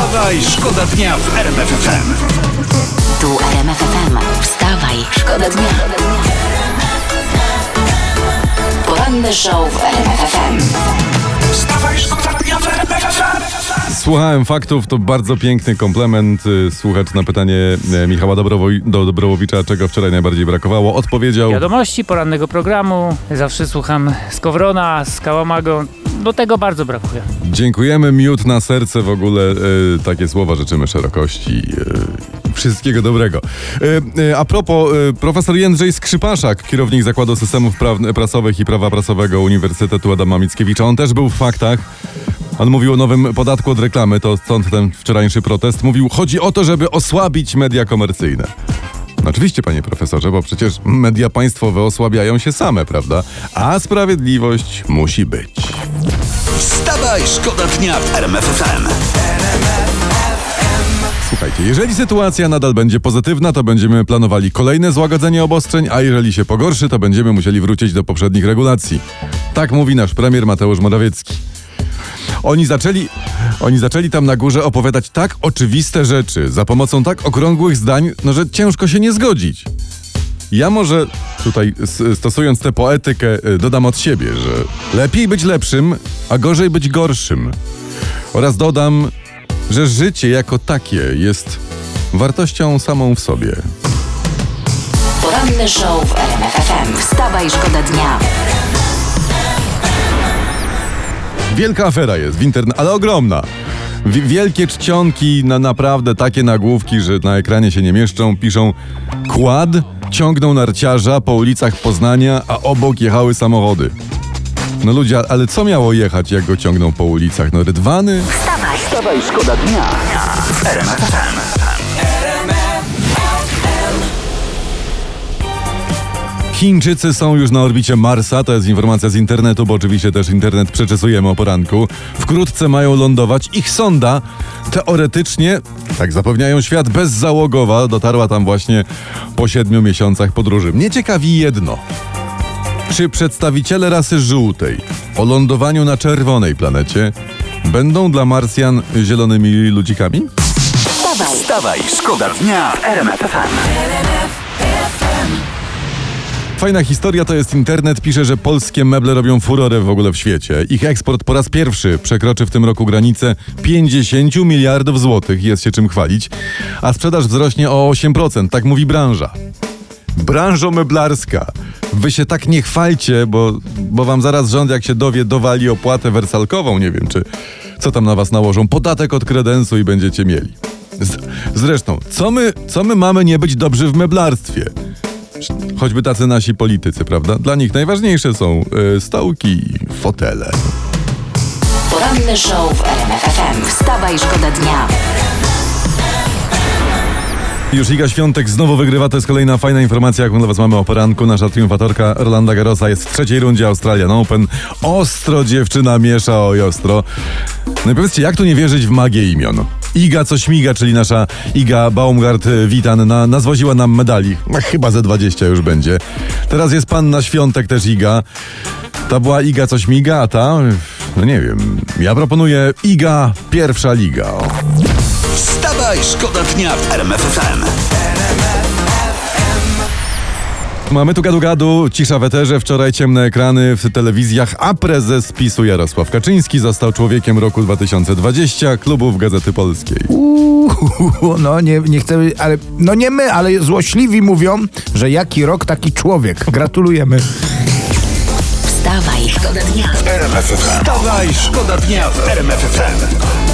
Wstawaj, szkoda dnia w RMF FM. Tu RMF FM. Wstawaj, szkoda dnia. Poranny show w RMF FM. Wstawaj, szkoda dnia w RMF FM. Słuchałem faktów, to bardzo piękny komplement. Y, Słuchacz na pytanie e, Michała Dobrowo- do Dobrowowicza, czego wczoraj najbardziej brakowało, odpowiedział. Wiadomości porannego programu. Zawsze słucham Skowrona, z Kałamagą. Do tego bardzo brakuje. Dziękujemy, miód na serce w ogóle. E, takie słowa życzymy szerokości. E, wszystkiego dobrego. E, a propos, profesor Jędrzej Skrzypaszak, kierownik Zakładu Systemów Praw- Prasowych i Prawa Prasowego Uniwersytetu Adama Mickiewicza, on też był w faktach. On mówił o nowym podatku od reklamy, to stąd ten wczorajszy protest. Mówił, chodzi o to, żeby osłabić media komercyjne. No Oczywiście, panie profesorze, bo przecież media państwowe osłabiają się same, prawda? A sprawiedliwość musi być. Wstawaj, szkoda dnia w RMF FM. Słuchajcie, jeżeli sytuacja nadal będzie pozytywna, to będziemy planowali kolejne złagodzenie obostrzeń, a jeżeli się pogorszy, to będziemy musieli wrócić do poprzednich regulacji. Tak mówi nasz premier Mateusz Morawiecki. Oni zaczęli, oni zaczęli tam na górze opowiadać tak oczywiste rzeczy, za pomocą tak okrągłych zdań, no że ciężko się nie zgodzić. Ja może tutaj stosując tę poetykę y, dodam od siebie, że lepiej być lepszym, a gorzej być gorszym. Oraz dodam, że życie jako takie jest wartością samą w sobie. Poranny show w RMF FM. Wstawaj, szkoda dnia. Wielka afera jest w internecie, ale ogromna. Wi- wielkie czcionki na naprawdę takie nagłówki, że na ekranie się nie mieszczą, piszą kład ciągnął narciarza po ulicach Poznania, a obok jechały samochody. No ludzie, ale co miało jechać, jak go ciągną po ulicach? No rydwany? Wstawaj, Wstawaj, szkoda dnia w Chińczycy są już na orbicie Marsa, to jest informacja z internetu, bo oczywiście też internet przeczesujemy o poranku. Wkrótce mają lądować. Ich sonda teoretycznie, tak zapewniają świat, bezzałogowa dotarła tam właśnie po siedmiu miesiącach podróży. Mnie ciekawi jedno. Czy przedstawiciele rasy żółtej o lądowaniu na czerwonej planecie będą dla Marsjan zielonymi ludzikami? wstawaj. Wstawaj, szkoda dnia w RMF. Fajna historia to jest internet. Pisze, że polskie meble robią furorę w ogóle w świecie. Ich eksport po raz pierwszy przekroczy w tym roku granicę 50 miliardów złotych. Jest się czym chwalić. A sprzedaż wzrośnie o 8%. Tak mówi branża. Branżo meblarska. Wy się tak nie chwalcie, bo, bo wam zaraz rząd, jak się dowie, dowali opłatę wersalkową. Nie wiem, czy co tam na was nałożą. Podatek od kredensu i będziecie mieli. Z, zresztą, co my, co my mamy nie być dobrzy w meblarstwie? Choćby tacy nasi politycy, prawda? Dla nich najważniejsze są y, stołki, fotele. Poranny show w RMF FM. Wstawaj, szkoda dnia. Już Iga Świątek znowu wygrywa, to jest kolejna fajna informacja, jaką dla was mamy o poranku. Nasza triumfatorka Rolanda Garrosa jest w trzeciej rundzie Australian Open. Ostro dziewczyna miesza, oj ostro. No i powiedzcie, jak tu nie wierzyć w magię imion? Iga co śmiga, czyli nasza Iga Baumgart-Witan na, nazwoziła nam medali. No, chyba ze 20 już będzie. Teraz jest panna Świątek też Iga. Ta była Iga co śmiga, a ta... No nie wiem. Ja proponuję Iga pierwsza liga. Wstawaj, szkoda dnia w RMF FM. Mamy tu gadu-gadu, cisza w eterze, wczoraj ciemne ekrany w telewizjach, a prezes PiSu Jarosław Kaczyński został człowiekiem roku 2020 klubów Gazety Polskiej. Uuu, no nie, nie chcę, ale no nie my, ale złośliwi mówią, że jaki rok, taki człowiek. Gratulujemy. Wstawaj, szkoda dnia. RMF FM. Wstawaj, szkoda dnia w RMF FM.